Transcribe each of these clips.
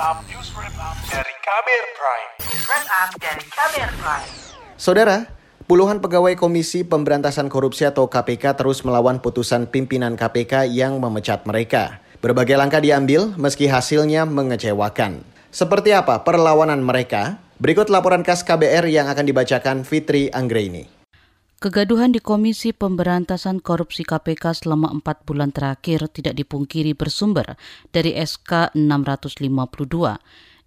up, news wrap up dari Kamer Prime. Wrap up dari Kamer Prime. Saudara, puluhan pegawai Komisi Pemberantasan Korupsi atau KPK terus melawan putusan pimpinan KPK yang memecat mereka. Berbagai langkah diambil meski hasilnya mengecewakan. Seperti apa perlawanan mereka? Berikut laporan khas KBR yang akan dibacakan Fitri Anggraini. Kegaduhan di Komisi Pemberantasan Korupsi KPK selama empat bulan terakhir tidak dipungkiri bersumber dari SK 652.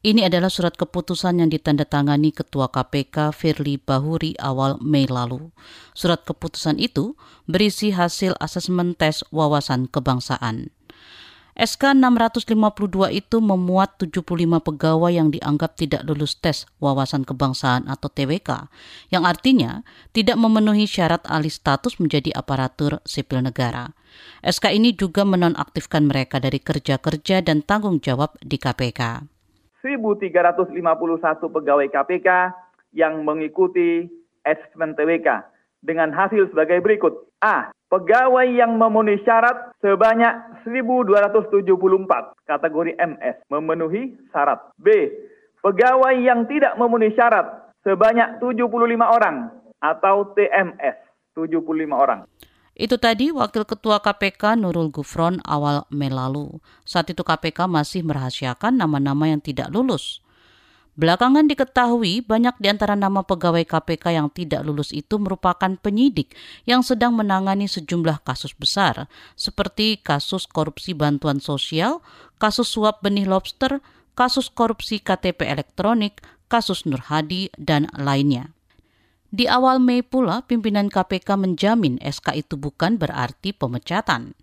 Ini adalah surat keputusan yang ditandatangani Ketua KPK Firly Bahuri awal Mei lalu. Surat keputusan itu berisi hasil asesmen tes wawasan kebangsaan. SK 652 itu memuat 75 pegawai yang dianggap tidak lulus tes wawasan kebangsaan atau TWK, yang artinya tidak memenuhi syarat alih status menjadi aparatur sipil negara. SK ini juga menonaktifkan mereka dari kerja-kerja dan tanggung jawab di KPK. 1.351 pegawai KPK yang mengikuti asesmen TWK dengan hasil sebagai berikut. A pegawai yang memenuhi syarat sebanyak 1274 kategori MS memenuhi syarat. B. Pegawai yang tidak memenuhi syarat sebanyak 75 orang atau TMS 75 orang. Itu tadi Wakil Ketua KPK Nurul Gufron awal Mei lalu. Saat itu KPK masih merahasiakan nama-nama yang tidak lulus. Belakangan diketahui banyak di antara nama pegawai KPK yang tidak lulus itu merupakan penyidik yang sedang menangani sejumlah kasus besar, seperti kasus korupsi bantuan sosial, kasus suap benih lobster, kasus korupsi KTP elektronik, kasus Nur Hadi, dan lainnya. Di awal Mei pula, pimpinan KPK menjamin SK itu bukan berarti pemecatan.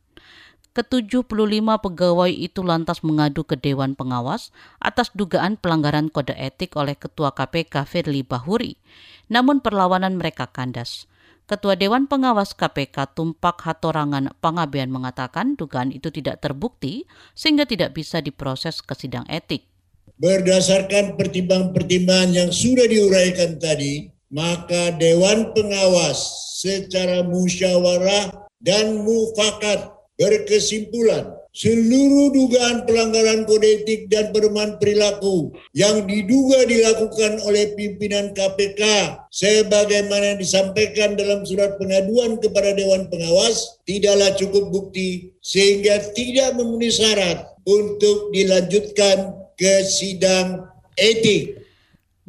Ke-75 pegawai itu lantas mengadu ke Dewan Pengawas atas dugaan pelanggaran kode etik oleh Ketua KPK Firly Bahuri. Namun perlawanan mereka kandas. Ketua Dewan Pengawas KPK Tumpak Hatorangan Pangabean mengatakan dugaan itu tidak terbukti sehingga tidak bisa diproses ke sidang etik. Berdasarkan pertimbangan-pertimbangan yang sudah diuraikan tadi, maka Dewan Pengawas secara musyawarah dan mufakat berkesimpulan seluruh dugaan pelanggaran kode etik dan pedoman perilaku yang diduga dilakukan oleh pimpinan KPK sebagaimana disampaikan dalam surat pengaduan kepada Dewan Pengawas tidaklah cukup bukti sehingga tidak memenuhi syarat untuk dilanjutkan ke sidang etik.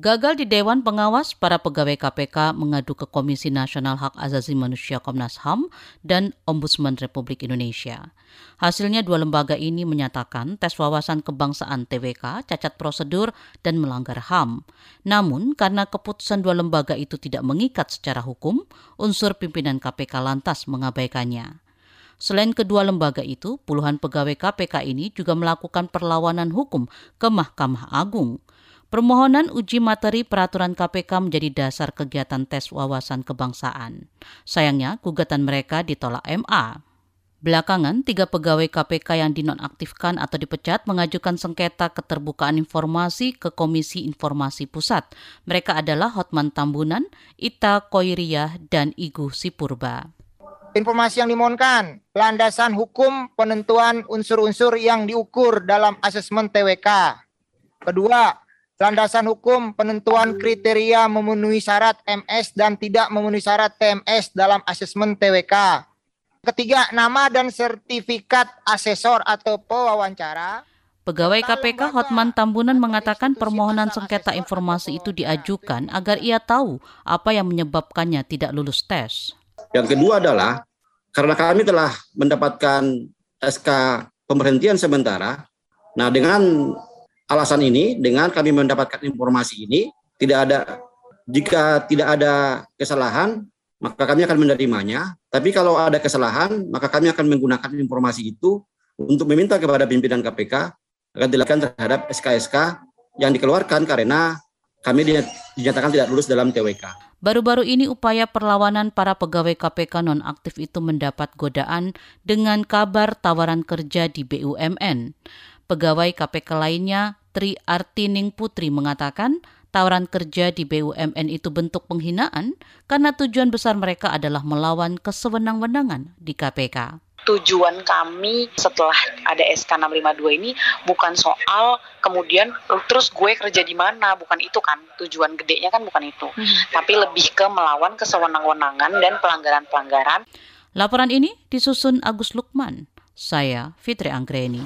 Gagal di Dewan Pengawas, para pegawai KPK mengadu ke Komisi Nasional Hak Asasi Manusia Komnas HAM dan Ombudsman Republik Indonesia. Hasilnya dua lembaga ini menyatakan tes wawasan kebangsaan TWK cacat prosedur dan melanggar HAM. Namun, karena keputusan dua lembaga itu tidak mengikat secara hukum, unsur pimpinan KPK lantas mengabaikannya. Selain kedua lembaga itu, puluhan pegawai KPK ini juga melakukan perlawanan hukum ke Mahkamah Agung. Permohonan uji materi peraturan KPK menjadi dasar kegiatan tes wawasan kebangsaan. Sayangnya, gugatan mereka ditolak MA. Belakangan, tiga pegawai KPK yang dinonaktifkan atau dipecat mengajukan sengketa keterbukaan informasi ke Komisi Informasi Pusat. Mereka adalah Hotman Tambunan, Ita Koiriah, dan Igu Sipurba. Informasi yang dimohonkan, landasan hukum penentuan unsur-unsur yang diukur dalam asesmen TWK. Kedua, landasan hukum penentuan kriteria memenuhi syarat MS dan tidak memenuhi syarat TMS dalam asesmen TWK. Ketiga, nama dan sertifikat asesor atau pewawancara. Pegawai KPK Hotman Tambunan mengatakan permohonan sengketa informasi itu diajukan agar ia tahu apa yang menyebabkannya tidak lulus tes. Yang kedua adalah karena kami telah mendapatkan SK pemberhentian sementara. Nah, dengan alasan ini dengan kami mendapatkan informasi ini tidak ada jika tidak ada kesalahan maka kami akan menerimanya tapi kalau ada kesalahan maka kami akan menggunakan informasi itu untuk meminta kepada pimpinan KPK akan dilakukan terhadap SK-SK yang dikeluarkan karena kami dinyatakan tidak lulus dalam TWK. Baru-baru ini upaya perlawanan para pegawai KPK nonaktif itu mendapat godaan dengan kabar tawaran kerja di BUMN. Pegawai KPK lainnya Tri Artining Putri mengatakan tawaran kerja di BUMN itu bentuk penghinaan karena tujuan besar mereka adalah melawan kesewenang-wenangan di KPK. tujuan kami setelah ada SK 652 ini bukan soal kemudian terus gue kerja di mana, bukan itu kan tujuan gedenya kan bukan itu. Hmm. Tapi lebih ke melawan kesewenang-wenangan dan pelanggaran-pelanggaran. Laporan ini disusun Agus Lukman. Saya Fitri Anggreni.